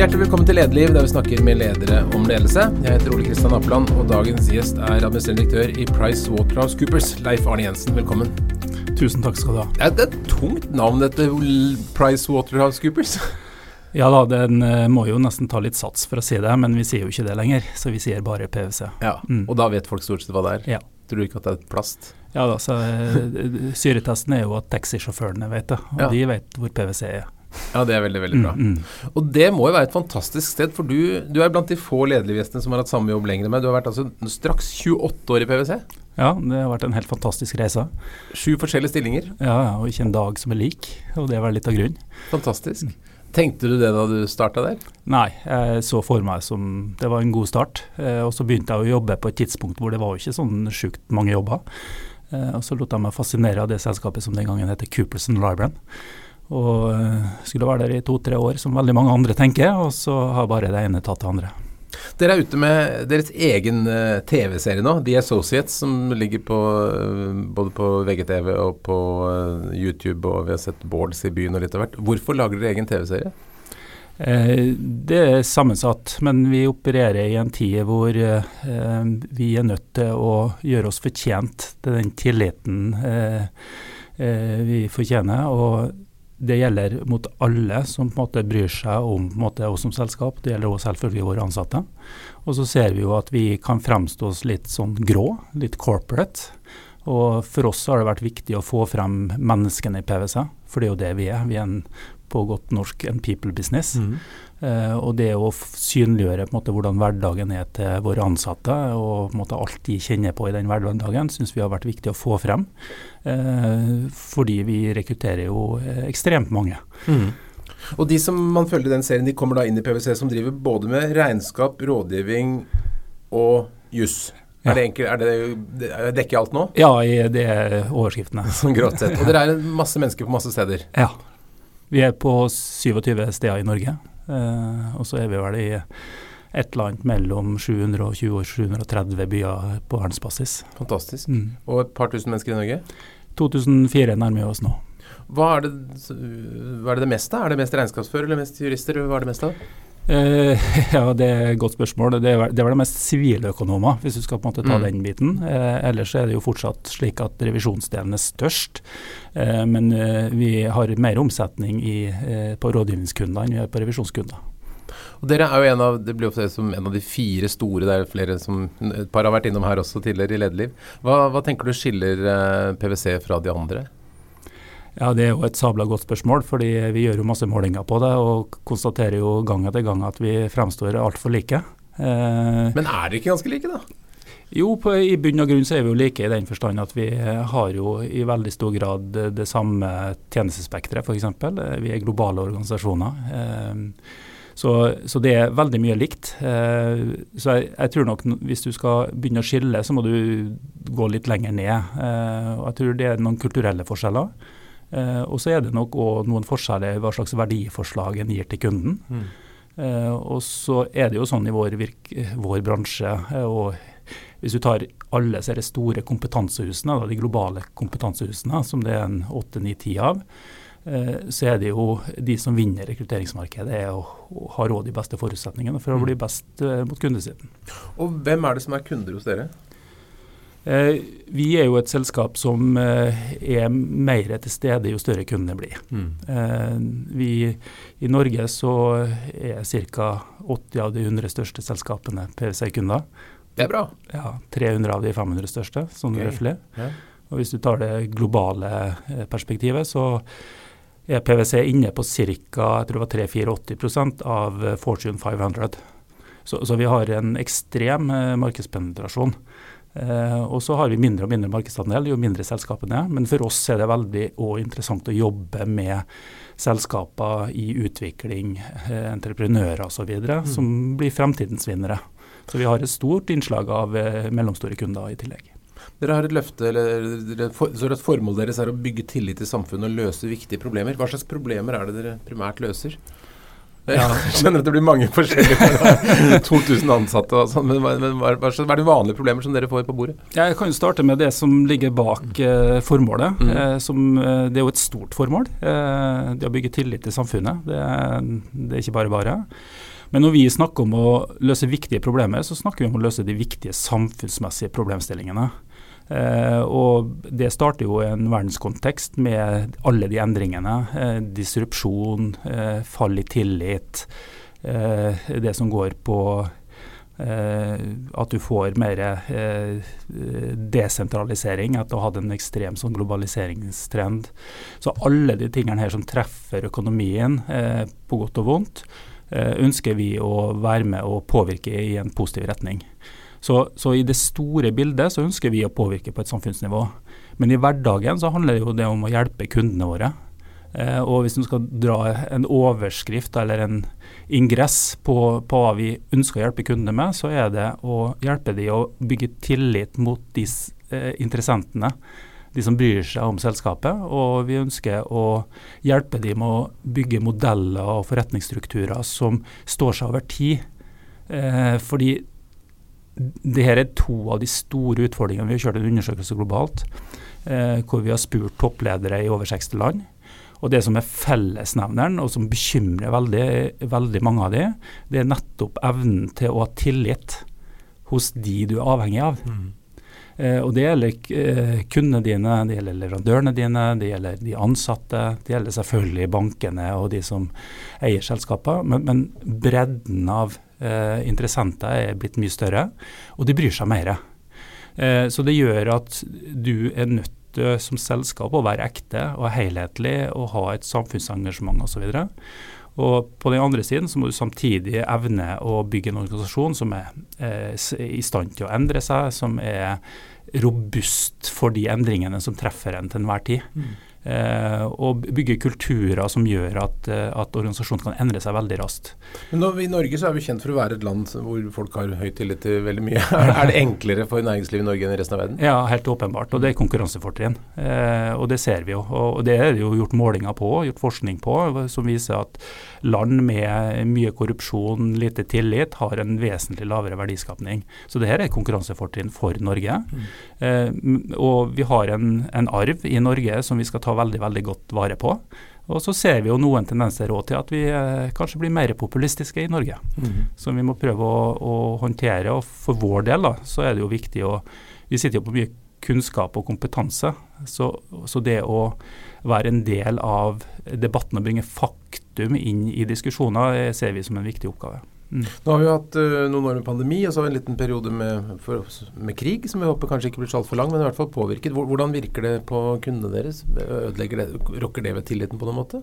Hjertelig velkommen til Lederliv, der vi snakker med ledere om ledelse. Jeg heter Ole Kristian Appeland, og dagens gjest er administrerende direktør i Price Waterhouse Coopers, Leif Arne Jensen. Velkommen. Tusen takk skal du ha. Det er et tungt navn, dette Price Waterhouse Coopers. Ja da, den uh, må jo nesten ta litt sats for å si det, men vi sier jo ikke det lenger. Så vi sier bare PwC. Ja, mm. Og da vet folk stort sett hva det er? Ja. Tror du ikke at det er plast? Ja da, så uh, syretesten er jo at taxisjåførene vet det, og ja. de vet hvor PwC er. Ja, det er veldig veldig bra. Mm, mm. Og det må jo være et fantastisk sted, for du, du er blant de få lederliggjestene som har hatt samme jobb lenger enn meg. Du har vært altså straks 28 år i PwC? Ja, det har vært en helt fantastisk reise. Sju forskjellige stillinger? Ja, og ikke en dag som er lik. Og det var litt av grunnen. Fantastisk. Tenkte du det da du starta der? Nei, jeg så for meg som det var en god start. Eh, og så begynte jeg å jobbe på et tidspunkt hvor det var jo ikke sånn sjukt mange jobber. Eh, og så lot jeg meg fascinere av det selskapet som den gangen heter Cooperson Librand. Og eh, skulle være der i to-tre år, som veldig mange andre tenker, og så har bare det ene tatt det andre. Dere er ute med deres egen uh, TV-serie nå, The Associates, som ligger på, uh, både på VGTV og på YouTube, og vi har sett Bårds i byen og litt av hvert. Hvorfor lager dere egen TV-serie? det er sammensatt, men vi opererer i en tid hvor vi er nødt til å gjøre oss fortjent til den tilliten vi fortjener. og det gjelder mot alle som på en måte bryr seg om måte, oss som selskap. Det gjelder også selvfølgelig våre ansatte. Og så ser vi jo at vi kan fremstå oss litt sånn grå, litt corporate. Og for oss har det vært viktig å få frem menneskene i PwC, for det er jo det vi er. Vi er en, på godt norsk en people business. Mm. Uh, og det å synliggjøre måte, hvordan hverdagen er til våre ansatte, og måte, alt de kjenner på i den hverdagen, syns vi har vært viktig å få frem. Uh, fordi vi rekrutterer jo uh, ekstremt mange. Mm. Og de som man følger i den serien, de kommer da inn i PwC som driver både med regnskap, rådgivning og juss. Ja. Er det enkelt, er det, dekker alt nå? Ja, det er overskriftene. Sånn grått sett. Og dere er masse mennesker på masse steder? Ja. Vi er på 27 steder i Norge. Eh, og så er vi vel i et eller annet mellom 720 og 730 byer på verdensbasis. Fantastisk. Mm. Og et par tusen mennesker i Norge? 2004 nærmer vi oss nå. Hva er, det, hva er det, det meste? Er det mest regnskapsfører eller mest jurister? Hva er det meste av? Uh, ja, Det er et godt spørsmål. Det er, det er vel det mest siviløkonomer, hvis du skal på en måte ta mm. den biten. Uh, ellers er det jo fortsatt slik at revisjonsdelen er størst. Uh, men vi har mer omsetning i, på rådgivningskunder enn vi har på revisjonskunder. Og dere er jo en av, Det blir ofte som en av de fire store. Det er flere som, Et par har vært innom her også tidligere i Lederliv. Hva, hva tenker du skiller PwC fra de andre? Ja, Det er jo et sabla godt spørsmål, fordi vi gjør jo masse målinger på det og konstaterer jo gang etter gang at vi fremstår altfor like. Eh, Men er dere ikke ganske like, da? Jo, på, i bunn og grunn så er vi jo like i den forstand at vi har jo i veldig stor grad det, samme tjenestespekteret, f.eks. Vi er globale organisasjoner. Eh, så, så, det er veldig mye likt. Eh, så jeg, jeg, tror nok hvis du skal begynne å skille, så må du gå litt lenger ned. Eh, og jeg tror det er noen kulturelle forskjeller. Eh, og så er det nok òg noen forskjeller i hva slags verdiforslag en gir til kunden. Mm. Eh, og så er det jo sånn i vår, vår bransje, eh, og hvis du tar alle de store kompetansehusene, de globale kompetansehusene, som det er en åtte, ni, ti av, eh, så er det jo de som vinner rekrutteringsmarkedet, er å, ha råd de beste forutsetningene for å mm. bli best mot kundesiden. Og hvem er det som er kunder hos dere? Eh, vi er jo et selskap som eh, er mer til stede jo større kundene blir. Mm. Eh, vi, I Norge så er ca. 80 av de 100 største selskapene PwC-kunder. Det er bra. Ja, 300 av de 500 største, sånn okay. røftlig. Ja. Og hvis du tar det globale perspektivet, så er PwC inne på ca. 3-84 av Fortune 500. Så, så, vi har en ekstrem markedspenetrasjon. Uh, og så har vi mindre og mindre markedsandel jo mindre selskapene er. Men for oss er det veldig interessant å jobbe med selskaper i utvikling, uh, entreprenører osv. Mm. som blir fremtidens vinnere. Så vi har et stort innslag av uh, mellomstore kunder i tillegg. Dere har et løfte, eller for, så et formål deres er å bygge tillit i samfunnet og løse viktige problemer. Hva slags problemer er det dere primært løser? Ja. Jeg skjønner at det blir mange forskjellige 2000 ansatte og sånn, men, men hva, hva, er de vanlige problemer som dere får på bordet? Jeg kan jo starte med det som ligger bak eh, formålet. Mm. Eh, som, eh, det er jo et stort formål. Eh, det å bygge tillit til samfunnet. Det, det er ikke bare bare. Men når vi snakker om å løse viktige problemer, så snakker vi om å løse de viktige samfunnsmessige problemstillingene. Eh, og Det starter jo i en verdenskontekst med alle de endringene. Eh, disrupsjon, eh, fall i tillit. Det som går på at du får mer desentralisering etter å ha hatt en ekstrem sånn globaliseringstrend. Så alle de tingene her som treffer økonomien på godt og vondt, ønsker vi å være med og påvirke i en positiv retning. Så, så, i det store bildet så ønsker vi å påvirke på et samfunnsnivå. Men i hverdagen så handler det jo det om å hjelpe kundene våre. Eh, og hvis du skal dra en overskrift eller en ingress på, på, hva vi ønsker å hjelpe kundene med, så er det å hjelpe dem å bygge tillit mot de eh, interessentene. De som bryr seg om selskapet. Og vi ønsker å hjelpe dem med å bygge modeller og forretningsstrukturer som står seg over tid. Eh, fordi det her er to av de store utfordringene. Vi har kjørt en undersøkelse globalt eh, hvor vi har spurt toppledere i over 60 land. Og Det som er fellesnevneren, og som bekymrer veldig, veldig mange av de, det er nettopp evnen til å ha tillit hos de du er avhengig av. Mm. Eh, og Det gjelder eh, kundene dine, det gjelder leverandørene dine, det gjelder de ansatte. Det gjelder selvfølgelig bankene og de som eier selskaper. Men, men bredden av Eh, interessenter er blitt mye større, og de bryr seg mer. Eh, så det gjør at du er nødt til som selskap å være ekte og helhetlig og ha et samfunnsengasjement osv. Og på den andre siden så må du samtidig evne å bygge en organisasjon som er eh, i stand til å endre seg, som er robust for de endringene som treffer en til enhver tid. Mm. Eh, og bygge kulturer som gjør at, eh, at, organisasjonen kan endre seg veldig raskt. Men nå, I Norge så er vi kjent for å være et land hvor folk har høy tillit til veldig mye. er det enklere for næringslivet i Norge enn i resten av verden? Ja, helt åpenbart. Og det er konkurransefortrinn. Eh, og det ser vi jo. Og det er det jo gjort målinger på, gjort forskning på, som viser at land med mye korrupsjon, lite tillit, har en vesentlig lavere verdiskapning. Så det her er et konkurransefortrinn for Norge. Mm. Eh, og vi har en, en arv i Norge som vi skal ta veldig veldig godt vare på. Og så ser vi jo noen tendenser til at vi eh, kanskje blir mer populistiske i Norge. Mm. Som vi må prøve å, å, håndtere. Og for vår del da, så er det jo viktig å Vi sitter jo på mye kunnskap og kompetanse. Så, så det å være en del av debatten og bringe faktum inn i diskusjoner, eh, ser vi som en viktig oppgave. Mm. Nå har vi hatt uh, noen år med pandemi, og så har vi en liten periode med, for, med krig, som vi håper kanskje ikke blir så altfor lang, men i hvert fall påvirket. Hvordan virker det på kundene deres? Ødelegger det, Rokker det ved tilliten på noen måte?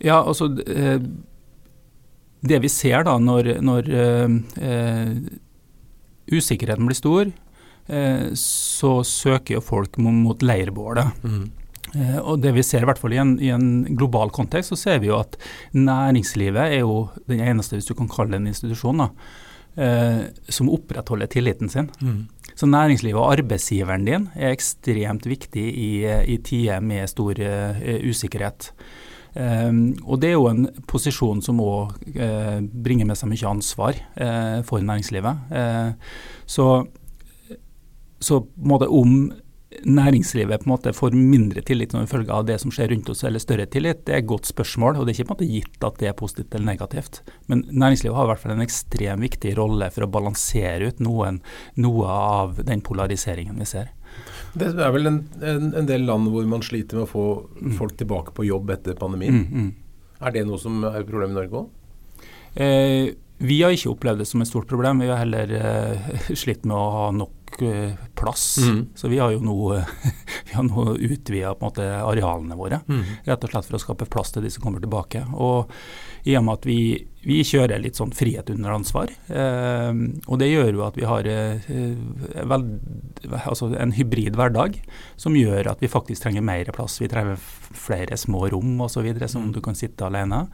Ja, altså eh, Det vi ser da når, når eh usikkerheten blir stor, så søker jo folk mot leirbålet. Mm. Eh, og det vi ser i hvert fall i en, i en, global kontekst, så ser vi jo at næringslivet er jo den eneste, hvis du kan kalle det en institusjon, da, eh, som opprettholder tilliten sin. Mm. Så næringslivet og arbeidsgiveren din er ekstremt viktig i, i tider med stor uh, usikkerhet. Um, og det er jo en posisjon som òg uh, bringer med seg mye ansvar uh, for næringslivet. så så må det om næringslivet på en måte får mindre tillit som følge av det som skjer rundt oss, eller større tillit, det er et godt spørsmål. og Det er ikke på en måte gitt at det er positivt eller negativt. Men næringslivet har i hvert fall en ekstremt viktig rolle for å balansere ut noen, noe av den polariseringen vi ser. Det er vel en, en, en, del land hvor man sliter med å få mm. folk tilbake på jobb etter pandemien. Mm, mm. Er det noe som er et problem i Norge òg? Eh, vi har ikke opplevd det som et stort problem. Vi har heller eh, slitt med å ha nok Eh, plass. Mm. Så vi har jo nå, nå utvida arealene våre, mm. rett og slett for å skape plass til de som kommer tilbake. Og i og med at vi, vi kjører litt sånn frihet under ansvar, eh, og det gjør jo at vi har eh, vel, altså en hybrid hverdag som gjør at vi faktisk trenger mer plass. Vi trenger flere små rom osv. som mm. du kan sitte alene.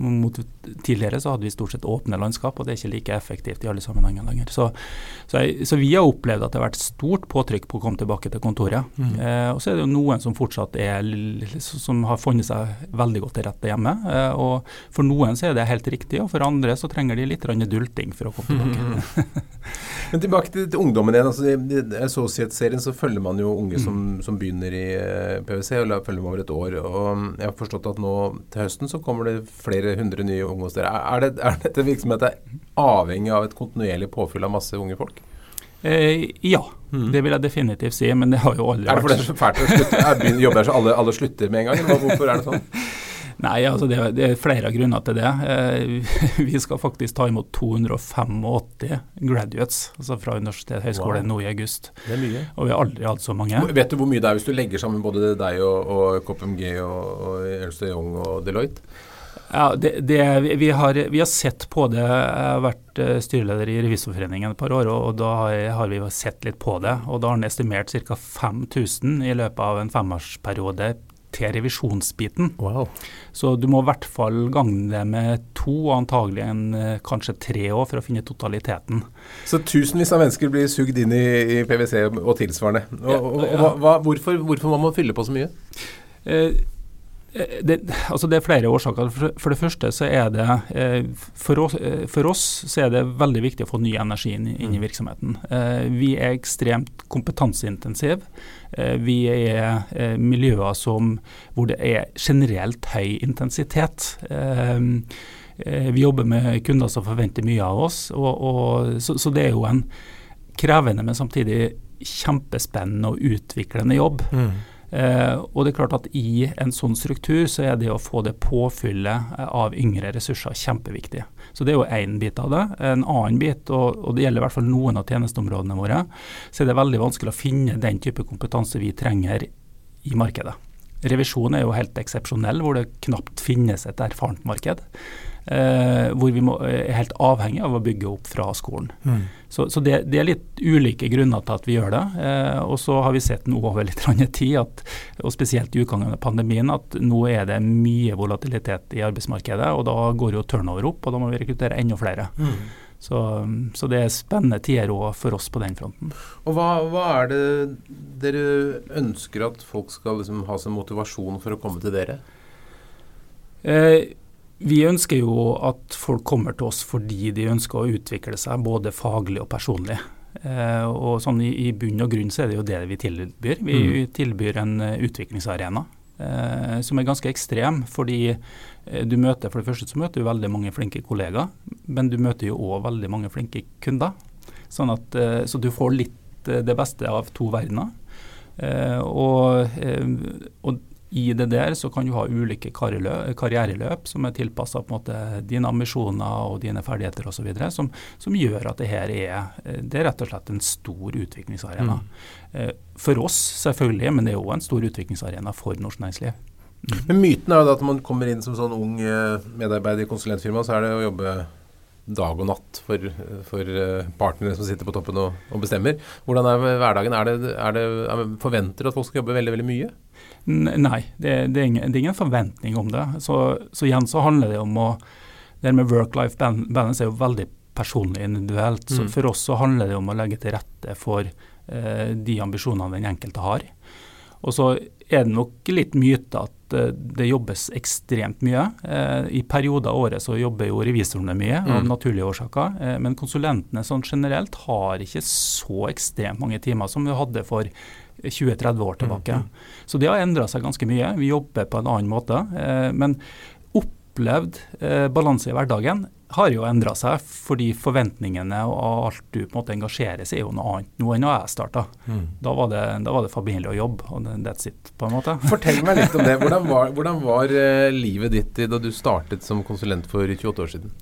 Mot, tidligere så hadde vi stort sett åpne landskap, og det er ikke like effektivt i alle sammenhenger lenger. Så, så, jeg, så, vi har opplevd at det har vært stort påtrykk på å komme tilbake til kontoret. Mm. Eh, og så er det jo noen som fortsatt er, som har funnet seg veldig godt til rette hjemme. Eh, og for noen så er det helt riktig, og for andre så trenger de litt dulting for å komme tilbake. Mm. Men tilbake til, til ungdommen igjen. altså I Associate-serien så følger man jo unge som, mm. som begynner i eh, PwC, og følger dem over et år. og Jeg har forstått at nå til høsten så kommer det flere hundre nye unge hos dere. Er, det, er dette virksomheten avhengig av et kontinuerlig påfyll av masse unge folk? Eh, ja, mm. det vil jeg definitivt si, men det har jo aldri vært Er det fordi det er så fælt å slutte, Jobber der så alle, alle slutter med en gang, eller hvorfor er det sånn? Nei, altså det, det, er flere grunner til det. Eh, vi skal faktisk ta imot 285 graduates altså fra universitet og høyskole wow. nå i august. Det er mye. Og vi har aldri hatt så mange. Vet du hvor mye det er hvis du legger sammen både deg og, og KPMG og, og Ernst Young og Deloitte? Ja, det, det, vi, har, vi, har, sett på det. Jeg har vært eh, styreleder i Revisorforeningen et par år, og, og da har vi sett litt på det. og Da har han estimert ca. 5000 i løpet av en femårsperiode til revisjonsbiten. Wow. Så du må i hvert fall gange det med to, og antagelig en, eh, kanskje tre år, for å finne totaliteten. Så tusenvis av mennesker blir sugd inn i, i PwC og tilsvarende. Og, og, hva, hvorfor, hvorfor, må man fylle på så mye? Eh, det, altså det, er flere årsaker. For det første så er det eh, for oss, eh, for oss, så er det veldig viktig å få ny energi inn, inn i mm. virksomheten. Vi er ekstremt kompetanseintensiv. Vi er miljøer som, hvor det er generelt høy intensitet. Vi jobber med kunder som forventer mye av oss. Og, og, så, så, det er jo en krevende, men samtidig kjempespennende og utviklende jobb. Mm. Eh, og det er klart at I en sånn struktur så er det å få det påfyllet eh, av yngre ressurser kjempeviktig. Så Det er jo én bit av det. En annen bit, og, og det gjelder i hvert fall noen av tjenesteområdene våre, så er det veldig vanskelig å finne den type kompetanse vi trenger i markedet. Revisjon er jo helt eksepsjonell, hvor det knapt finnes et erfarent marked. Eh, hvor vi må, er helt avhengig av å bygge opp fra skolen. Mm. Så, så det, det, er litt ulike grunner til at vi gjør det. Eh, og så har vi sett nå over litt tid, at, og spesielt i utgangen av pandemien, at nå er det mye volatilitet i arbeidsmarkedet. og Da går jo turnover opp, og da må vi rekruttere enda flere. Mm. Så, så, det er spennende tider òg for oss på den fronten. Og hva, hva, er det dere ønsker at folk skal liksom ha som motivasjon for å komme til dere? Eh, vi ønsker jo at folk kommer til oss fordi de ønsker å utvikle seg både faglig og personlig. Eh, og sånn i, i, bunn og grunn så er det jo det vi tilbyr. Vi mm. tilbyr en uh, utviklingsarena eh, som er ganske ekstrem. Fordi eh, du møter for det første så møter du veldig mange flinke kollegaer, men du møter jo òg veldig mange flinke kunder. Sånn at, eh, så du får litt eh, det beste av to verdener. og, og i det der så kan du ha ulike karriereløp som er tilpassa dine ambisjoner og dine ferdigheter osv. Som, som gjør at det her er, det er rett og slett en stor utviklingsarena. Mm. For oss selvfølgelig, men det er òg en stor utviklingsarena for norsk næringsliv. Mm. Men Myten er jo at man kommer inn som sånn ung eh, medarbeider i konsulentfirma, så er det å jobbe dag og natt for, for eh, partnere som sitter på toppen og, og bestemmer. Hvordan er hverdagen? Er det, er det, er forventer at folk skal jobbe veldig veldig mye? Nei, det, det, er ingen, det, er ingen, forventning om det. Så, så, igjen så handler det om å Det med work-life balance er jo veldig personlig individuelt. Så mm. for oss så handler det om å legge til rette for eh, de ambisjonene den enkelte har. Og så er det nok litt myte at eh, det jobbes ekstremt mye. Eh, I perioder av året så jobber jo revisorene mye, av mm. naturlige årsaker. Eh, men konsulentene sånn generelt har ikke så ekstremt mange timer som vi hadde for 20-30 år tilbake. Mm, mm. Så det har endra seg ganske mye. Vi jobber på en annen måte. Eh, men opplevd eh, balanse i hverdagen har jo endra seg, fordi forventningene og alt du på en måte engasjerer seg i, er jo noe annet nå enn da jeg starta. Mm. Da, var det, da var det familie og jobb, og that's it, på en måte. Fortell meg litt om det. Hvordan var, hvordan var uh, livet ditt da du startet som konsulent for 28 år siden?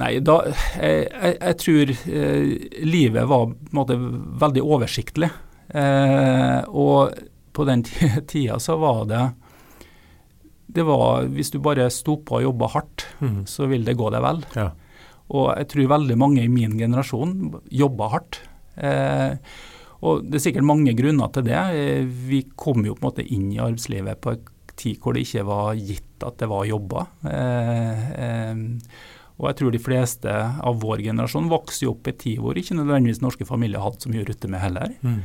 Nei, da, jeg, jeg, jeg tror eh, livet var på en måte veldig oversiktlig. Eh, og på den tida så var det det var, Hvis du bare sto på og jobba hardt, mm. så vil det gå deg vel. Ja. Og jeg tror veldig mange i min generasjon jobba hardt. Eh, og Det er sikkert mange grunner til det. Eh, vi kom jo på en måte inn i arbeidslivet på en tid hvor det ikke var gitt at det var jobber. Eh, eh, og jeg tror de fleste av vår generasjon vokste opp i en tid hvor ikke nødvendigvis norske familier hadde så mye å rutte med heller. Mm.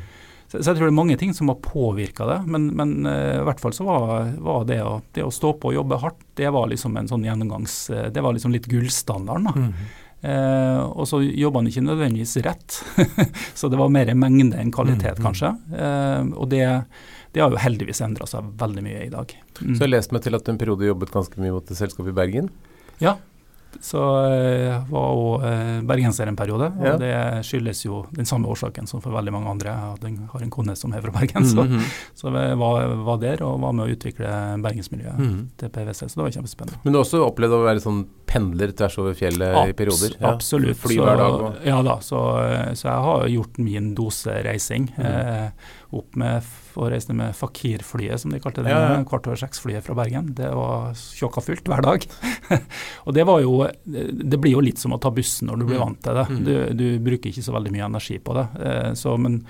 Så, så, jeg tror det er mange ting som har påvirka det, men, men uh, i hvert fall så var, var det, å, det, å, stå på og jobbe hardt, det var liksom en sånn gjennomgangs... Det var liksom litt gullstandarden. da. Mm. Uh, og så jobba han ikke nødvendigvis rett, så det var mer mengde enn kvalitet, mm, mm. kanskje. Uh, og det, det, har jo heldigvis endra seg veldig mye i dag. Mm. Så jeg leste meg til at du en periode jobbet ganske mye mot et selskap i Bergen? Ja, så jeg var òg eh, bergenser en periode. og ja. Det skyldes jo den samme årsaken som for veldig mange andre. Jeg har en kone som er fra Bergen, så, mm -hmm. så jeg var, var, der og var med å utvikle bergensmiljøet mm -hmm. til PwC. Så det var kjempespennende. Men du har også opplevd å være sånn pendler tvers over fjellet Abs i perioder? Ja. Absolutt. Fly hver dag? Og... Ja da, så, så, jeg har gjort min dose reising. Mm. Eh, opp med og reiste med Fakir-flyet, som de kalte det. Ja, ja. Kvart over seks-flyet fra Bergen. Det var tjokka fullt hver dag. og det var jo Det blir jo litt som å ta bussen når du blir mm. vant til det. Mm. Du, du bruker ikke så veldig mye energi på det. Eh, så, men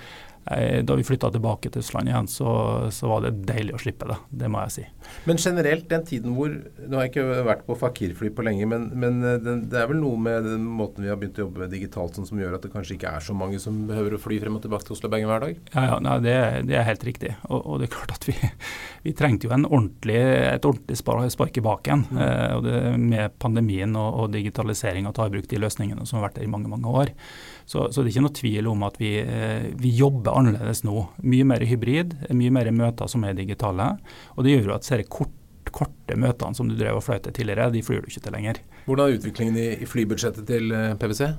da vi flytta tilbake til Østlandet igjen, så, så, var det deilig å slippe det. Det må jeg si. Men generelt, den tiden hvor Nå har jeg ikke vært på Fakir-fly på lenge, men, men eh, den, det er vel noe med den måten vi har begynt å jobbe med digitalt sånn, som gjør at det kanskje ikke er så mange som behøver å fly frem og tilbake til Oslo Bergen hver dag? Ja, ja nei, det, det, er helt riktig. Og, og, det er klart at vi, vi trengte jo ordentlig, et ordentlig spark i baken. Mm. Eh, og det, med pandemien og, og digitalisering og ta i bruk de løsningene som har vært der i mange, mange år. Så, så, det er ikke noe tvil om at vi, eh, vi, jobber annerledes nå. Mye mer hybrid, mye mer møter som er digitale. Og det gjør jo at disse kort, korte møtene som du drev og fløy til tidligere, de flyr du ikke til lenger. Hvordan er utviklingen i, i flybudsjettet til eh, PwC?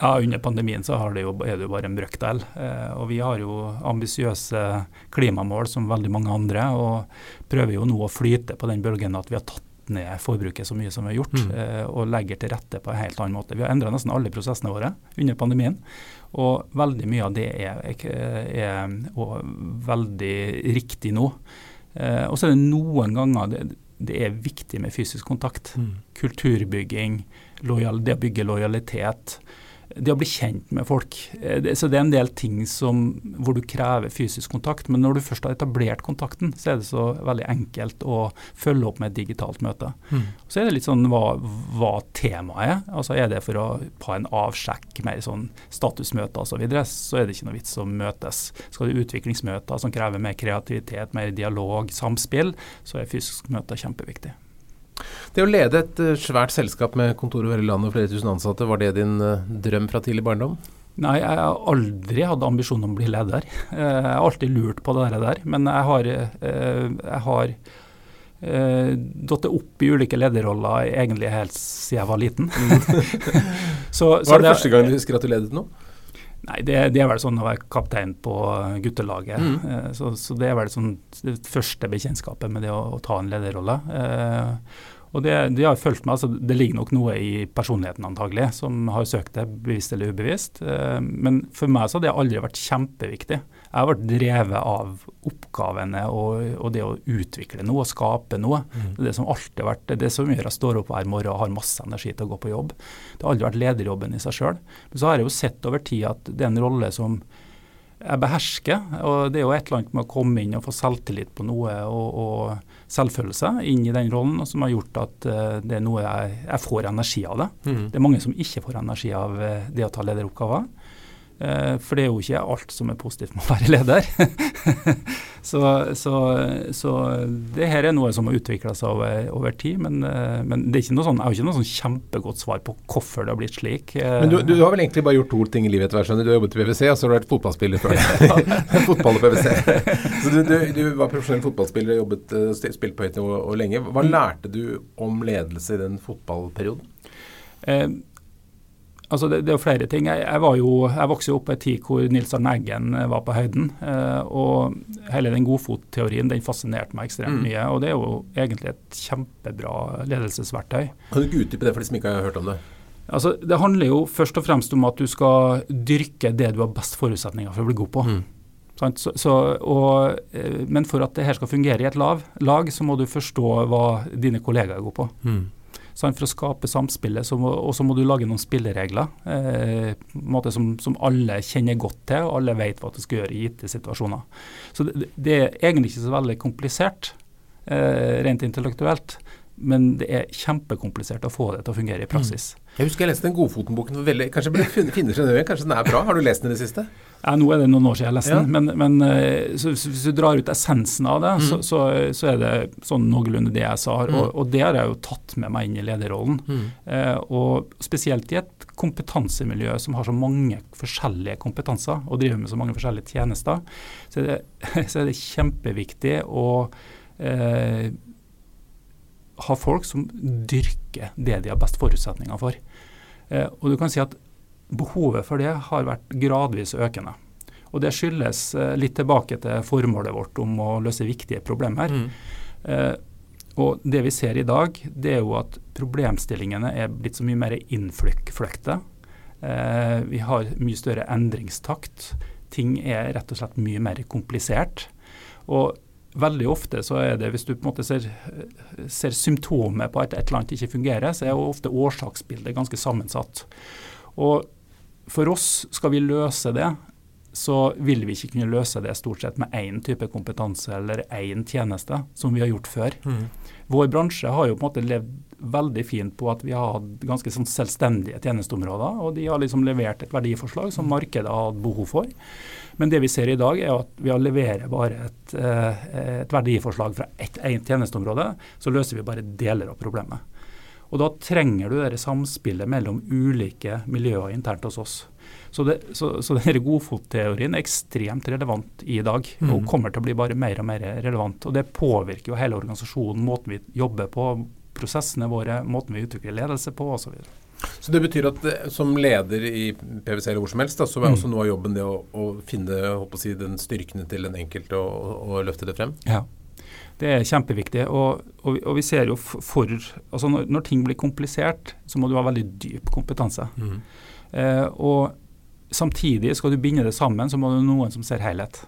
Ja, Under pandemien så det jo, er det jo bare en brøkdel. Eh, og vi har jo ambisiøse klimamål som veldig mange andre, og prøver jo nå å flyte på den bølgen at vi har tatt ned forbruket så mye som vi har gjort, mm. eh, og legger til rette på en helt annen måte. Vi har endra nesten alle prosessene våre under pandemien, og veldig mye av det er, er, veldig riktig nå. Eh, og så er det noen ganger det, det er viktig med fysisk kontakt. Mm. Kulturbygging, lojal, det å bygge lojalitet det å bli kjent med folk. Eh, så det er en del ting som, hvor du krever fysisk kontakt. Men når du først har etablert kontakten, så er det så veldig enkelt å følge opp med et digitalt møte. Mm. Så er det litt sånn hva, hva temaet er. Altså Er det for å ha en avsjekk, mer sånn statusmøter osv., så, videre, så er det ikke noe vits å møtes. Skal det utviklingsmøter som krever mer kreativitet, mer dialog, samspill, så er fysisk møte kjempeviktig. Det å lede et eh, svært selskap med kontor over hele landet og flere tusen ansatte, var det din eh, drøm fra tidlig barndom? Nei, jeg har aldri hatt ambisjon om å bli leder. Eh, jeg har alltid lurt på det der, men jeg har, jeg har datt opp i ulike lederroller egentlig helt siden jeg var liten. så, Hva er det, det første gang du husker at du ledet noe? Nei, det, det, er vel sånn å være kaptein på guttelaget. Mm. Så, så, det er vel sånn det første bekjentskapet med det å, å ta en lederrolle. Eh, og det, det har fulgt meg, altså Det ligger nok noe i personligheten antagelig, som har søkt det, bevisst eller ubevisst. Eh, men for meg så har det aldri vært kjempeviktig. Jeg har vært drevet av oppgavene og, og, det å utvikle noe og skape noe. Mm. Det er det som alltid har vært, det som gjør jeg står opp hver morgen og har masse energi til å gå på jobb. Det har aldri vært lederjobben i seg sjøl. Men så har jeg jo sett over tid at det er en rolle som jeg behersker. og Det er jo et eller annet med å komme inn og få selvtillit på noe og, og selvfølelse inn i den rollen, som har gjort at uh, det er noe jeg, jeg får energi av det. Mm. Det er mange som ikke får energi av uh, det å ta lederoppgaver. Eh, for det er jo ikke alt som er positivt med å være leder. så, så, så, det her er noe som har utvikla seg over, over, tid. Men, eh, men det er ikke noe sånn, jeg har ikke noe sånn kjempegodt svar på hvorfor det har blitt slik. Eh. Men du, du har vel egentlig bare gjort to ting i livet etter hvert, Du har jobbet i PwC, og så har du vært fotballspiller før. Fotball og PwC. Så du, du, du, var profesjonell fotballspiller og jobbet, spilt på høyt nivå lenge. Hva mm. lærte du om ledelse i den fotballperioden? Eh, Altså det, det, er jo flere ting. Jeg, jeg, var jo, jeg vokste jo opp i en tid hvor Nils Arne Eggen eh, var på høyden. Eh, og hele den godfotteorien den fascinerte meg ekstremt mm. mye. Og det er jo egentlig et kjempebra ledelsesverktøy. Kan du ikke utdype det for de som ikke har hørt om det? Altså, Det handler jo først og fremst om at du skal dyrke det du har best forutsetninger for å bli god på. Mm. Så, så, og, eh, men for at det her skal fungere i et lag, lag, så må du forstå hva dine kollegaer er gode på. Mm. For å skape samspillet, så må, og så må du lage noen spilleregler eh, som, som, alle kjenner godt til, og alle vet hva du skal gjøre i gitte situasjoner. Så det, det, er egentlig ikke så veldig komplisert. eh, rent intellektuelt. Men det er kjempekomplisert å få det til å fungere i praksis. Mm. Jeg husker jeg leste den Godfoten-boken. Kanskje kanskje den er bra? Har du lest den i det siste? Ja, Nå er det noen år siden jeg leste den, men, men så, så, hvis du drar ut essensen av det, mm. så, så, så, er det sånn noenlunde det jeg sa. Mm. Og, og, det har jeg jo tatt med meg inn i lederrollen. Mm. Eh, og spesielt i et kompetansemiljø som har så mange forskjellige kompetanser og driver med så mange forskjellige tjenester, så er det, er det kjempeviktig å eh, ha folk som dyrker det de har best forutsetninger for. Eh, og du kan si at Behovet for det har vært gradvis økende. Og Det skyldes eh, litt tilbake til formålet vårt om å løse viktige problemer. Mm. Eh, og Det vi ser i dag, det er jo at problemstillingene er blitt så mye mer innfløkte. Eh, vi har mye større endringstakt. Ting er rett og slett mye mer komplisert. Og veldig ofte så er det, hvis du på en måte ser, ser symptomer på at et eller annet ikke fungerer, så er jo ofte årsaksbildet ganske sammensatt. Og for oss, skal vi løse det, så vil vi ikke kunne løse det stort sett med én type kompetanse eller én tjeneste, som vi har gjort før. Mm. Vår bransje har jo på en måte levd veldig fint på at vi har hatt ganske sånn selvstendige tjenesteområder, og de har liksom levert et verdiforslag som markedet har hatt behov for. Men det vi ser i dag, er at ved å levere bare et, eh, et verdiforslag fra ett tjenesteområde, så løser vi bare deler av problemet. Og Da trenger du det samspillet mellom ulike miljøer internt hos oss. Så, det, så, så denne godfotteorien er ekstremt relevant i dag, mm. og kommer til å bli bare mer og mer relevant. Og Det påvirker jo hele organisasjonen, måten vi jobber på, prosessene våre, måten vi utvikler ledelse på osv. Så det betyr at eh, som leder i PwC eller hvor som helst, da, så er mm. også noe av jobben det å, å finne å si, den styrkene til den enkelte og, og, løfte det frem? Ja, det er kjempeviktig. Og, og, og vi ser jo for altså når, når, ting blir komplisert, så må du ha veldig dyp kompetanse. Mm. Eh, og samtidig skal du binde det sammen, så må du ha noen som ser helhet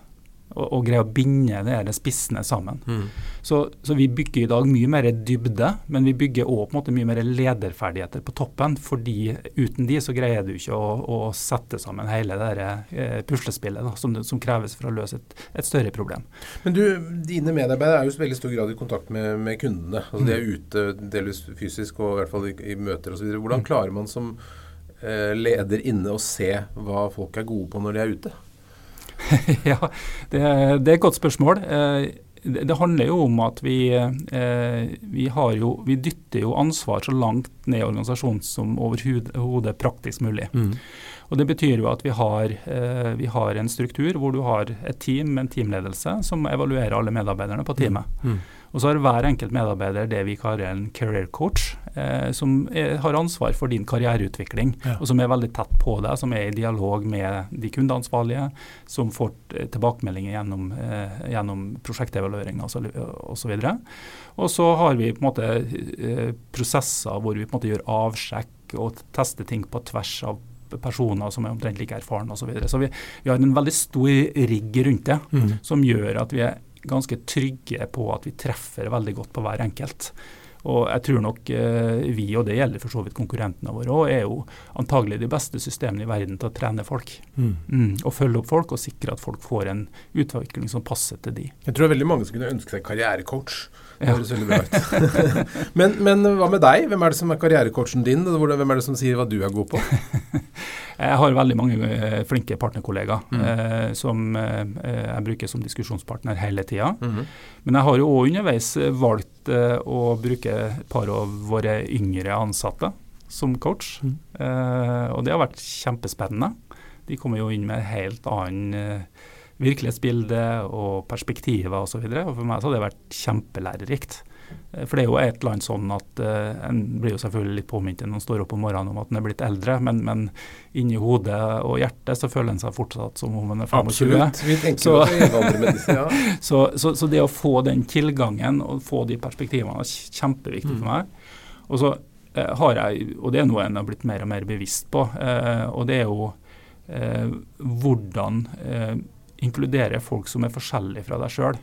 og, og greie å binde de spissene sammen. Mm. Så, så, vi bygger i dag mye mer dybde, men vi bygger òg mye mer lederferdigheter på toppen. fordi uten de så greier du ikke å, å sette sammen hele det eh, puslespillet da, som, som, kreves for å løse et, et, større problem. Men du, dine medarbeidere er jo i veldig stor grad i kontakt med, med kundene. Altså mm. De er ute delvis fysisk og i hvert fall i, i møter osv. Hvordan mm. klarer man som eh, leder inne å se hva folk er gode på når de er ute? ja, det, det, er et godt spørsmål. Eh, det, handler jo om at vi, eh, vi, jo, vi, dytter jo ansvar så langt ned i organisasjonen som overhodet praktisk mulig. Mm. Og Det betyr jo at vi har, eh, vi har, en struktur hvor du har et team med en teamledelse som evaluerer alle medarbeiderne på teamet. Mm. Og så har hver enkelt medarbeider det vi kaller en career coach, eh, som er, har ansvar for din karriereutvikling, ja. og som er veldig tett på deg, som er i dialog med de kundeansvarlige, som får tilbakemeldinger gjennom, eh, gjennom prosjektevalueringer osv. Og, så og så har vi på en måte eh, prosesser hvor vi på en måte gjør avsjekk og tester ting på tvers av personer som er omtrent like erfarne osv. Så, videre. så vi, vi, har en veldig stor rigg rundt det, mm. som gjør at vi er ganske trygge på at vi treffer veldig godt på hver enkelt. Og jeg tror nok eh, vi, og det gjelder for så vidt konkurrentene våre òg, er jo antagelig de beste systemene i verden til å trene folk. Mm. Mm, og følge opp folk og sikre at folk får en utvikling som passer til de. Jeg tror det er veldig mange som kunne ønske seg karrierecoach. Det høres veldig bra ut. men, men, hva med deg? Hvem er det som er karrierecoachen din? Hvem er det som sier hva du er god på? jeg har veldig mange uh, flinke partnerkollegaer mm. eh, som eh, jeg bruker som diskusjonspartner hele tida. Mm. Men jeg har jo òg underveis valgt å bruke et par av våre yngre ansatte som coach. Mm. og det har vært kjempespennende. De kommer jo inn med en helt annen virkelighetsbilde og perspektiver osv. For meg så har det vært kjempelærerikt. Eh, for det er jo et eller annet sånn at uh, En blir jo selvfølgelig litt påminnet når en står opp om morgenen om at en er blitt eldre, men, men inni hodet og hjertet så føler en seg fortsatt som om en er 25. Absolutt. Vi tenker så, ja. så, så, så, det å få den tilgangen og få de perspektivene er kjempeviktig mm. for meg. Og så uh, har jeg, og det er noe en har blitt mer og mer bevisst på, uh, og det er jo hvordan inkludere folk som er forskjellige fra deg sjøl.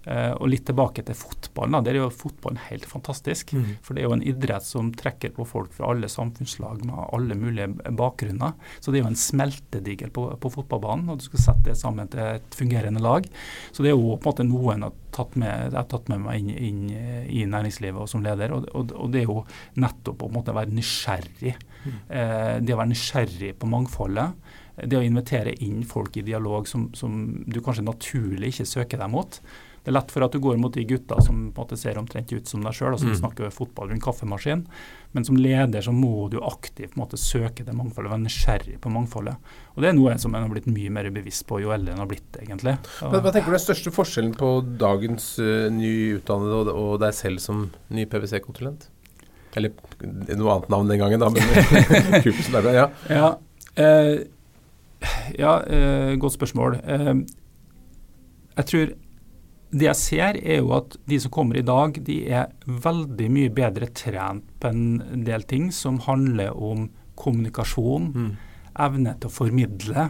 Uh, og litt tilbake til fotballen. Da. Der er jo fotballen helt fantastisk. Mm. For det er jo en idrett som trekker på folk fra alle samfunnslag med alle mulige bakgrunner. Så det er jo en smeltedigel på, på, fotballbanen, og du skal sette det sammen til et fungerende lag. Så det er jo på en måte noe jeg har tatt med, jeg tatt med meg inn, inn, i næringslivet og som leder. Og, og, og, det er jo nettopp å måte være nysgjerrig. Mm. Uh, det å være nysgjerrig på mangfoldet det å invitere inn folk i dialog som, som, du kanskje naturlig ikke søker deg mot. Det er lett for at du går mot de gutta som måte ser omtrent ut som deg sjøl, og som mm. snakker fotball rundt kaffemaskinen. Men som leder så må du aktivt måte søke det mangfoldet, være nysgjerrig på mangfoldet. Og Det er noe som en har blitt mye mer bevisst på jo eldre en har blitt, egentlig. Hva, hva tenker du er største forskjellen på dagens uh, nyutdannede og, og deg selv som ny PwC-konsulent? Eller noe annet navn den gangen, da, men ja. ja eh, ja, eh, godt spørsmål. Eh, jeg tror det jeg ser, er jo at de som kommer i dag, de er veldig mye bedre trent på en del ting som handler om kommunikasjon, mm. evne til å formidle.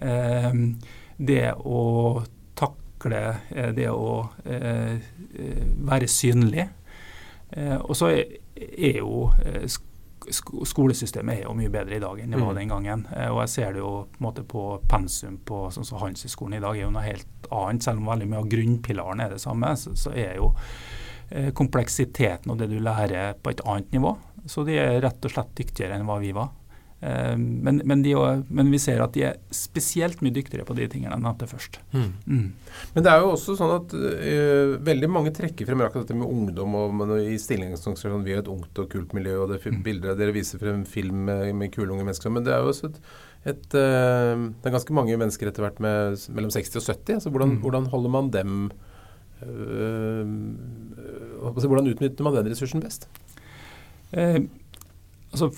Eh, det å takle, eh, det å eh, eh, være synlig. og så er, er jo skolesystemet er jo mye bedre i dag enn det var mm. den gangen. Eh, og jeg ser det jo på, en måte på pensum på sånn som Handelshøyskolen i dag er jo noe helt annet. Selv om veldig mye av grunnpilaren er det samme, så, så er jo eh, kompleksiteten og det du lærer på et annet nivå. Så de er rett og slett dyktigere enn hva vi var. Eh, men, men, de, men, vi ser at de er spesielt mye dyktigere på de tingene enn nevnte først. Mm. Mm. Men det er jo også sånn at uh, veldig mange trekker frem akkurat dette med ungdom. og man, I stillingsorganisasjonen sånn, vi er et ungt og kult miljø, og det mm. bilder dere viser frem film med, med kule unge mennesker. Men det er jo også et, et uh, Det er ganske mange mennesker etter hvert med mellom 60 og 70. altså Hvordan, mm. hvordan holder man dem uh, Hvordan utnytter man den ressursen best? altså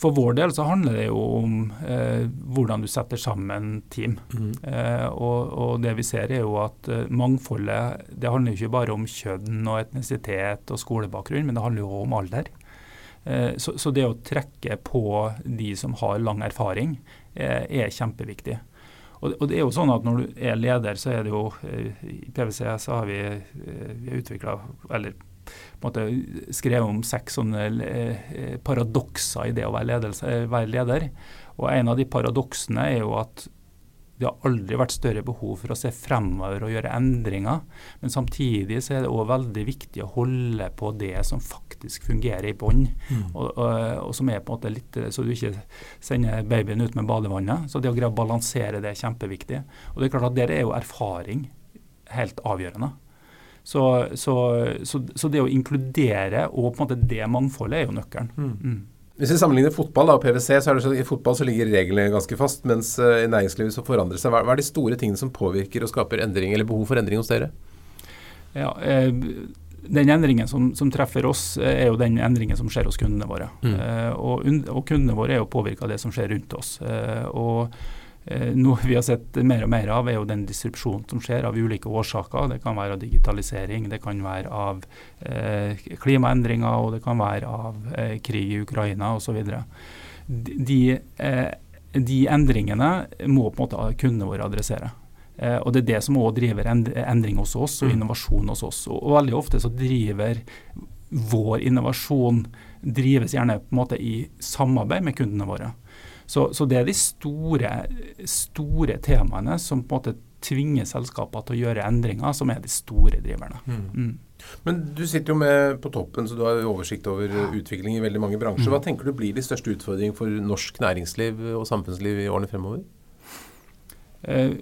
for vår del så handler det jo om eh, hvordan du setter sammen team. Mm. Eh, og, og, det vi ser er jo at eh, mangfoldet det handler jo ikke bare om kjønn og etnisitet og skolebakgrunn, men det handler jo om alder. Eh, så, så, det å trekke på de som har lang erfaring, eh, er kjempeviktig. Og, og, det er jo sånn at Når du er leder, så er det jo eh, I PwC så har vi, vi utvikla eller måte, skrevet om seks sånne eh, paradokser i det å være, ledelse, eh, være, leder. Og En av de paradoksene er jo at det har aldri vært større behov for å se fremover og gjøre endringer. Men samtidig så er det òg veldig viktig å holde på det som faktisk fungerer i bånn. Mm. Og, og, og, som er på en måte litt Så du ikke sender babyen ut med badevannet. Så det å greie å balansere det er kjempeviktig. Og det er klart at der er jo erfaring helt avgjørende. Så, så, så, så, det å inkludere og på en måte det mangfoldet er jo nøkkelen. Mm. Mm. Hvis vi sammenligner fotball da, og PwC, så er det sånn i fotball så ligger reglene ganske fast, mens uh, i næringslivet så forandrer det seg. Hva, hva, er de store tingene som påvirker og skaper endring, eller behov for endring hos dere? Ja, eh, den endringen som, som, treffer oss, eh, er jo den endringen som skjer hos kundene våre. Mm. Eh, og, og, kundene våre er jo påvirka av det som skjer rundt oss. Eh, og Eh, noe vi har sett mer og mer av, er jo den disrupsjonen som skjer av ulike årsaker. Det kan være av digitalisering, det kan være av eh, klimaendringer og det kan være av eh, krig i Ukraina osv. De, eh, de endringene må på en måte kundene våre adressere. Eh, og Det er det som også driver endring hos oss og mm. innovasjon hos oss. Og, og Veldig ofte så driver vår innovasjon drives gjerne på en måte i samarbeid med kundene våre. Så, så, det er de store, store temaene som på en måte tvinger selskaper til å gjøre endringer, som er de store driverne. Mm. Mm. Men du sitter jo med på toppen, så du har oversikt over utvikling i veldig mange bransjer. Mm. Hva tenker du blir de største utfordringene for norsk næringsliv og samfunnsliv i årene fremover? Eh,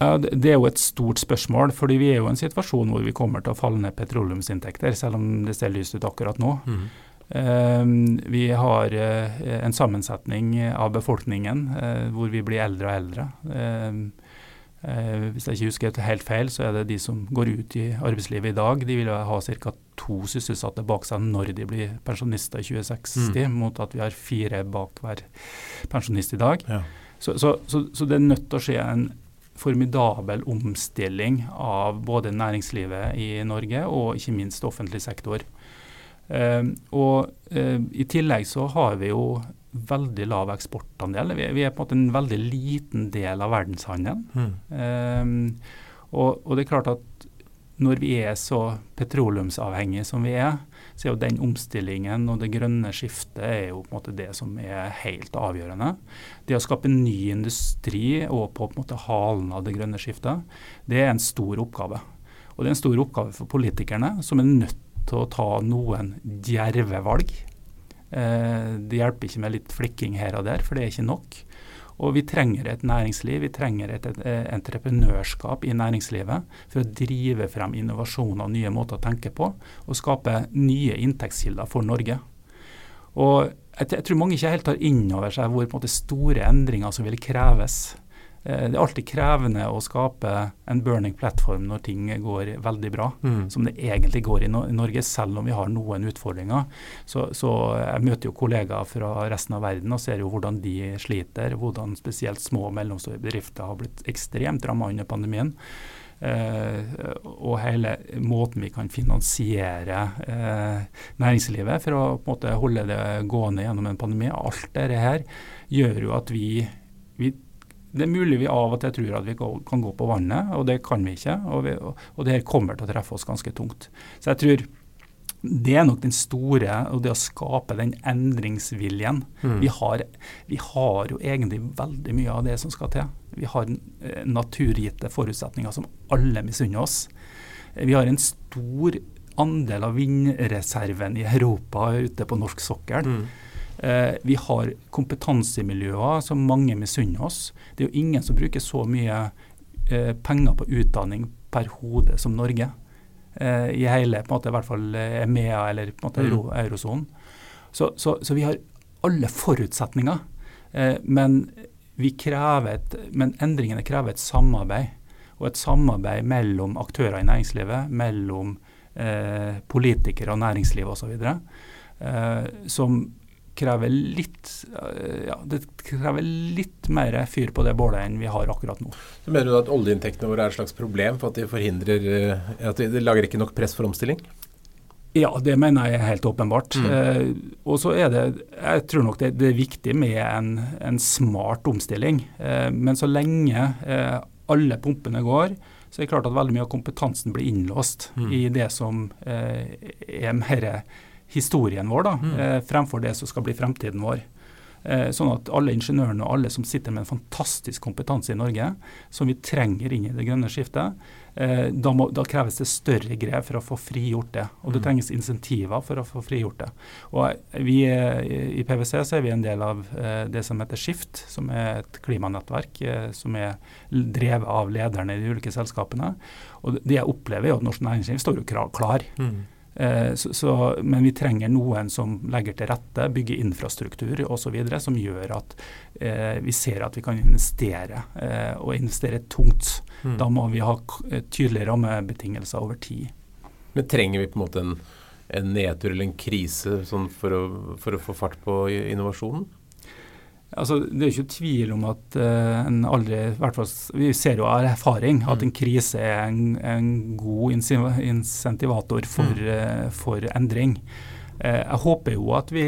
ja, det er jo et stort spørsmål, fordi vi er jo i en situasjon hvor vi kommer til å falle ned petroleumsinntekter, selv om det ser lyst ut akkurat nå. Mm. Ehm, vi har eh, en sammensetning av befolkningen eh, hvor vi blir eldre og eldre. Ehm, eh, hvis jeg ikke husker helt feil, så er det de som går ut i arbeidslivet i dag, de vil ha ca. to sysselsatte bak seg når de blir pensjonister i 2060, mm. mot at vi har fire bak hver pensjonist i dag. Ja. Så, så, så, så, det er nødt til å skje en formidabel omstilling av både næringslivet i Norge og ikke minst offentlig sektor. Uh, og uh, I tillegg så har vi jo veldig lav eksportandel. Vi, vi, er på en måte en veldig liten del av verdenshandelen. Mm. Uh, og, og, det er klart at når vi er så petroleumsavhengige som vi er, så er jo den omstillingen og det grønne skiftet er jo på en måte det som er helt avgjørende. Det å skape ny industri og på en måte halen av det grønne skiftet, det er en stor oppgave. Og det er en stor oppgave for politikerne, som er nødt til å ta noen djerve valg. Eh, det hjelper ikke med litt flikking her og der, for det er ikke nok. Og vi trenger et næringsliv, vi trenger et, et entreprenørskap i næringslivet for å drive frem innovasjon og nye måter å tenke på, og skape nye inntektskilder for Norge. Og jeg, tror mange ikke helt tar inn over seg hvor måte, store endringer som vil kreves Eh, det er alltid krevende å skape en burning platform når ting går veldig bra, mm. som det egentlig går i, Norge, selv om vi har noen utfordringer. Så, så, Jeg møter jo kollegaer fra resten av verden og ser jo hvordan de sliter. Hvordan spesielt små og mellomstore bedrifter har blitt ekstremt rammet under pandemien. Uh, og hele måten vi kan finansiere uh, næringslivet for å måte holde det gående gjennom en pandemi. Alt dette her gjør jo at vi, vi det er mulig vi av og til tror at vi kan gå på vannet, og det kan vi ikke. Og, vi, og det her kommer til å treffe oss ganske tungt. Så jeg tror det er nok den store, og det å skape den endringsviljen. Mm. Vi, har, vi, har, jo egentlig veldig mye av det som skal til. Vi har eh, naturgitte forutsetninger som alle misunner oss. Vi har en stor andel av vindreserven i Europa ute på norsk sokkel. Mm. Eh, vi har kompetansemiljøer som mange misunner oss. Det er jo ingen som bruker så mye eh, penger på utdanning per hode som Norge. Eh, I hele på en måte, i hvert fall EMEA eller på en måte mm. eurosonen. Så, så, så, vi har alle forutsetninger. Eh, men, et, men endringene krever et samarbeid. Og et samarbeid mellom aktører i næringslivet, mellom eh, politikere og næringsliv osv. Eh, som krever litt eh, ja, det krever litt mer fyr på det bålet enn vi har akkurat nå. Så Mener du at oljeinntektene våre er et slags problem for at de forhindrer eh, at de lager ikke nok press for omstilling? Ja, det mener jeg er helt åpenbart. Mm. Eh, og så er det Jeg tror nok det, det er viktig med en, en smart omstilling. Eh, men så lenge eh, alle pumpene går, så er det klart at veldig mye av kompetansen blir innlåst mm. i det som eh, er mer historien vår, da, mm. eh, fremfor det som skal bli fremtiden vår. Eh, sånn at alle ingeniørene og alle som sitter med en fantastisk kompetanse i Norge, som vi trenger inn i det grønne skiftet, eh, da, må, da, kreves det større grep for å få frigjort det. Og det mm. trenges insentiver for å få frigjort det. Og vi I PwC så er vi en del av eh, det som heter Skift, som er et klimanettverk eh, som er drevet av lederne i de ulike selskapene. Og det jeg opplever, er at norsk næringsliv står jo klar. Mm. Eh, så, så, men vi trenger noen som legger til rette, bygger infrastruktur osv. som gjør at eh, vi ser at vi kan investere, eh, og investere tungt. Mm. Da må vi ha eh, tydelige rammebetingelser over tid. Men trenger vi på en måte en, en nedtur eller en krise sånn for, å, for å få fart på innovasjonen? Altså, det er ikke tvil om at uh, en aldri hvert fall, Vi ser jo av erfaring at en mm. krise er en, en god insentivator for, uh, for endring. Uh, jeg håper jo at vi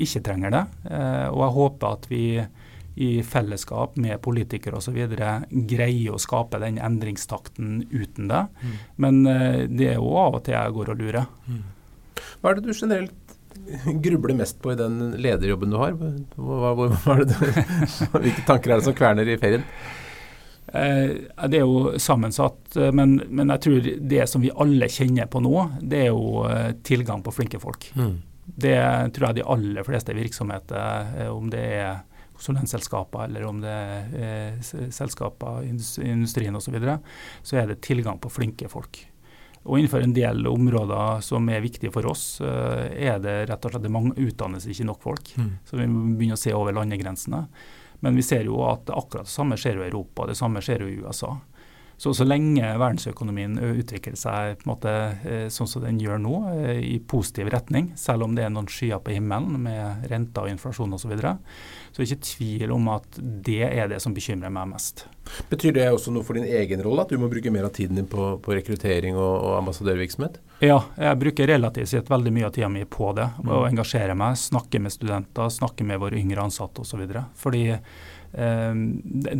ikke trenger det, og jeg håper at vi i fellesskap med politikere osv. greier å skape den endringstakten uten det. Mm. Men det er jo av og til jeg går og lurer. Mm. Hva er det du generelt grubler mest på i den lederjobben du har? Hva, hva, hva det, hvilke tanker er det som kverner i ferien? Eh, det er jo sammensatt, eh, men, men, jeg tror det som vi alle kjenner på nå, det er jo eh, tilgang på flinke folk. Mm. Det tror jeg de aller fleste virksomheter, eh, om det er konsulentselskaper eller om det er selskaper, industrien osv., så, videre, så er det tilgang på flinke folk. Og innenfor en del områder som er viktige for oss, eh, er det rett og slett det mange utdannes ikke nok folk. Mm. Så vi må begynne å se over landegrensene. Men vi ser jo at akkurat det samme skjer i Europa, det samme skjer i USA. Så, så lenge verdensøkonomien utvikler seg måte sånn som den gjør nå, i positiv retning, selv om det er noen skyer på himmelen med renter og inflasjon osv., så, videre, så er det ikke tvil om at det er det som bekymrer meg mest. Betyr det også noe for din egen rolle, at du må bruke mer av tiden din på, på rekruttering og, og, ambassadørvirksomhet? Ja, jeg bruker relativt sett veldig mye av tida mi på det. Mm. Å engasjere meg, snakke med studenter, snakke med våre yngre ansatte osv. Fordi eh,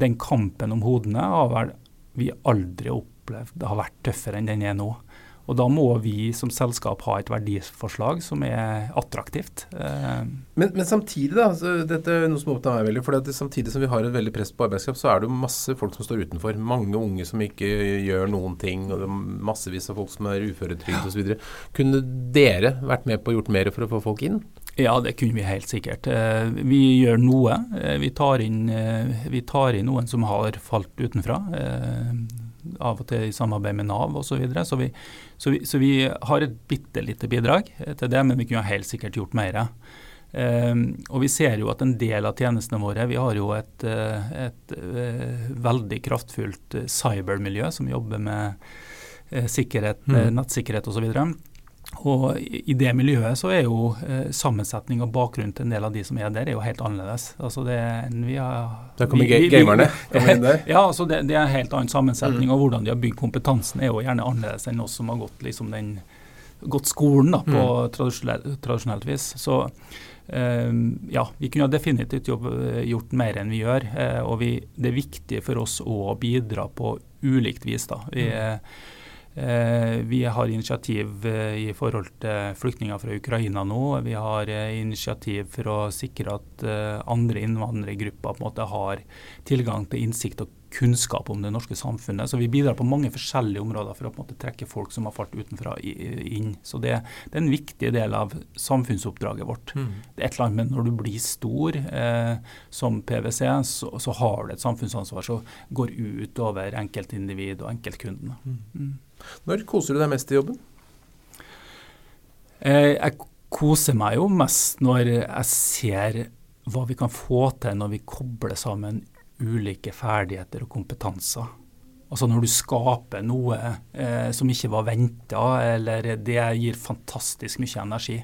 den kampen om hodene har vel vi aldri har opplevd har vært tøffere enn den er nå. Og da må vi som selskap ha et verdiforslag som er attraktivt. Eh. Men, men, samtidig, da, dette er noe som opptar meg veldig, for samtidig som vi har et veldig press på arbeidskraft, så er det jo masse folk som står utenfor. Mange unge som ikke gjør noen ting, og massevis av folk som er uføretrygd osv. Kunne dere vært med på å gjort mer for å få folk inn? Ja, det kunne vi helt sikkert. Eh, vi gjør noe. Eh, vi tar inn, vi tar inn noen som har falt utenfra av og til i samarbeid med Nav osv. Så, videre. så, vi, så, vi, så vi har et bitte lite bidrag til det, men vi kunne helt sikkert gjort mer. Og vi ser jo at en del av tjenestene våre Vi har jo et, eh, et, veldig kraftfullt cybermiljø som jobber med sikkerhet, mm. nettsikkerhet osv. Og I det miljøet så er jo eh, sammensetning og bakgrunn til en del av de som er der, er jo helt annerledes. Altså det, vi har, Der kommer vi, gamerne inn der? Ja, altså det, det, er en helt annen sammensetning. Mm. Og hvordan de har bygd kompetansen er jo gjerne annerledes enn oss som har gått, liksom den, gått skolen da, på mm. tradisjonelt, tradisjonelt, vis. Så eh, ja, vi kunne definitivt jobb, gjort mer enn vi gjør. Eh, og vi, det er viktig for oss å bidra på ulikt vis. da. Vi mm Eh, vi har initiativ eh, i forhold til flyktninger fra Ukraina nå. Vi har eh, initiativ for å sikre at andre innvandrergrupper på en måte har tilgang til innsikt og kunnskap om det norske samfunnet. Så vi bidrar på mange forskjellige områder for å på en måte trekke folk som har falt utenfra inn. Så det, det er en viktig del av samfunnsoppdraget vårt. Mm. Det er et eller annet med Når du blir stor eh, som PwC, så, så, har du et samfunnsansvar som går ut over enkeltindivid og enkeltkundene. Mm. Når koser du deg mest i jobben? Eh, jeg koser meg jo mest når jeg ser hva vi kan få til når vi kobler sammen ulike ferdigheter og kompetanser. Altså når du skaper noe eh, som ikke var venta, eller det gir fantastisk mye energi.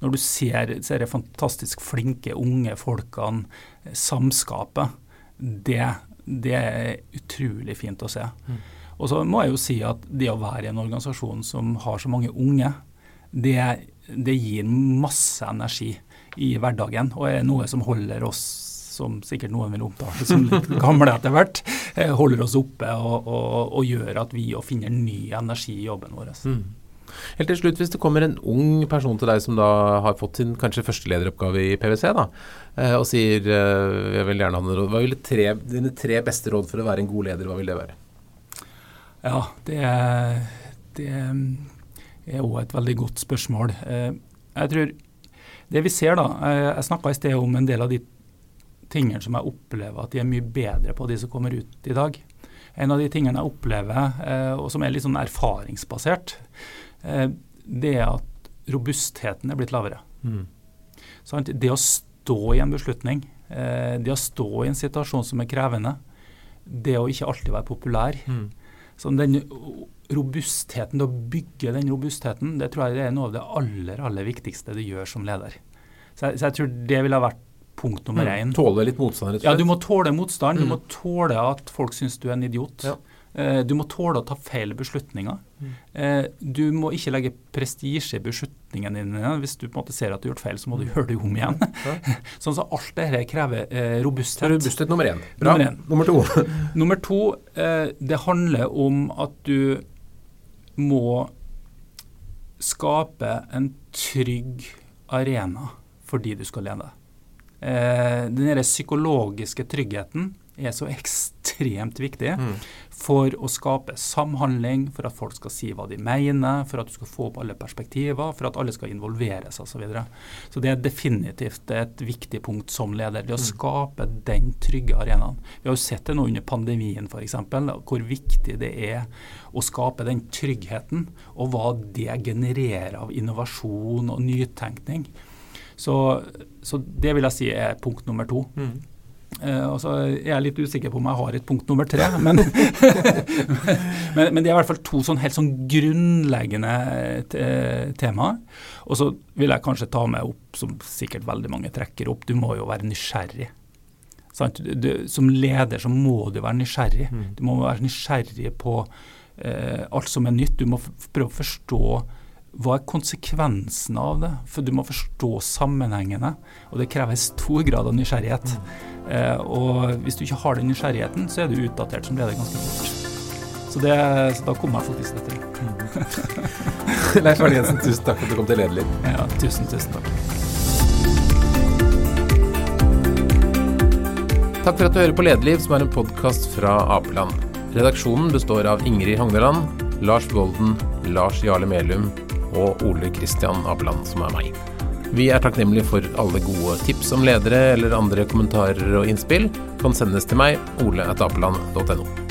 Når du ser, ser de fantastisk flinke unge folkene eh, samskape, det, det, er utrolig fint å se. Mm. Og så må jeg jo si at det å være i en organisasjon som har så mange unge, det, det gir masse energi i hverdagen, og er noe som holder oss som sikkert noen vil omtale som litt gamle etter hvert, eh, holder oss oppe og, og, og gjør at vi finner ny energi i jobben vår. Mm. Helt til slutt, Hvis det kommer en ung person til deg som da har fått sin kanskje første lederoppgave i PwC, da, eh, og sier eh, jeg vil gjerne ha noen råd, hva vil tre, dine tre beste råd for å være en god leder, hva vil det være? Ja, det, det er òg et veldig godt spørsmål. Eh, jeg tror det vi ser da, eh, Jeg snakka i sted om en del av de tingene som jeg opplever at de er mye bedre på, de som kommer ut i dag. En av de tingene jeg opplever, eh, og som er litt sånn erfaringsbasert, det er at robustheten er blitt lavere. Mm. Det å stå i en beslutning, det å stå i en situasjon som er krevende, det å ikke alltid være populær, mm. Så den robustheten, å bygge den robustheten, det tror jeg er noe av det aller, aller viktigste du gjør som leder. Så jeg, så jeg tror det ville ha vært punkt nummer én. Mm, tåle litt motstand, rett og slett? Ja, du må tåle motstand. Mm. Du må tåle at folk syns du er en idiot. Ja. Eh, du må tåle å ta feil beslutninger. Mm. Eh, du må ikke legge prestisje i beslutningene dine. Hvis du på en måte ser at du har gjort feil, så må du mm. gjøre det om igjen. Ja. sånn så Alt dette krever eh, robusthet. Robusthet nummer én. Bra. Nummer, nummer to. nummer to, det handler om at du må skape en trygg arena for de du skal lede. Den psykologiske tryggheten er så ekstremt viktig mm. for å skape samhandling, for at folk skal si hva de mener, for at du skal få opp alle perspektiver, for at alle skal involveres osv. Så, videre. så det er definitivt et viktig punkt som leder. Det å mm. skape den trygge arenaen. Vi har jo sett det nå under pandemien f.eks., hvor viktig det er å skape den tryggheten, og hva det genererer av innovasjon og nytenkning. Så, så det vil jeg si er punkt nummer to. Mm. Uh, altså, jeg er litt usikker på om jeg har et punkt nummer tre, men, men, men, det er i hvert fall to sånn helt sånn grunnleggende eh, temaer. Og så vil jeg kanskje ta med opp, som sikkert veldig mange trekker opp, du må jo være nysgjerrig. Du, som leder så må du være nysgjerrig. Mm. Du må være nysgjerrig på uh, alt som er nytt. Du må prøve å forstå hva er konsekvensene av det? For du må forstå sammenhengene, og det krever stor grad av nysgjerrighet. Mm. Eh, og hvis du ikke har den nysgjerrigheten, så er du utdatert som leder ganske fort. Så, det, så da kommer jeg faktisk etter. Leif Arne Jensen, tusen takk for at du kom til Lederliv. Ja, tusen, tusen takk. Takk for at du hører på Lederliv, som er en podkast fra Apeland. Redaksjonen består av Ingrid Hogneland, Lars Golden, Lars Jarle Melum og Ole Kristian Apeland, som er meg. Vi er takknemlige for alle gode tips om ledere eller andre kommentarer og innspill. Kan sendes til meg, oleatapeland.no.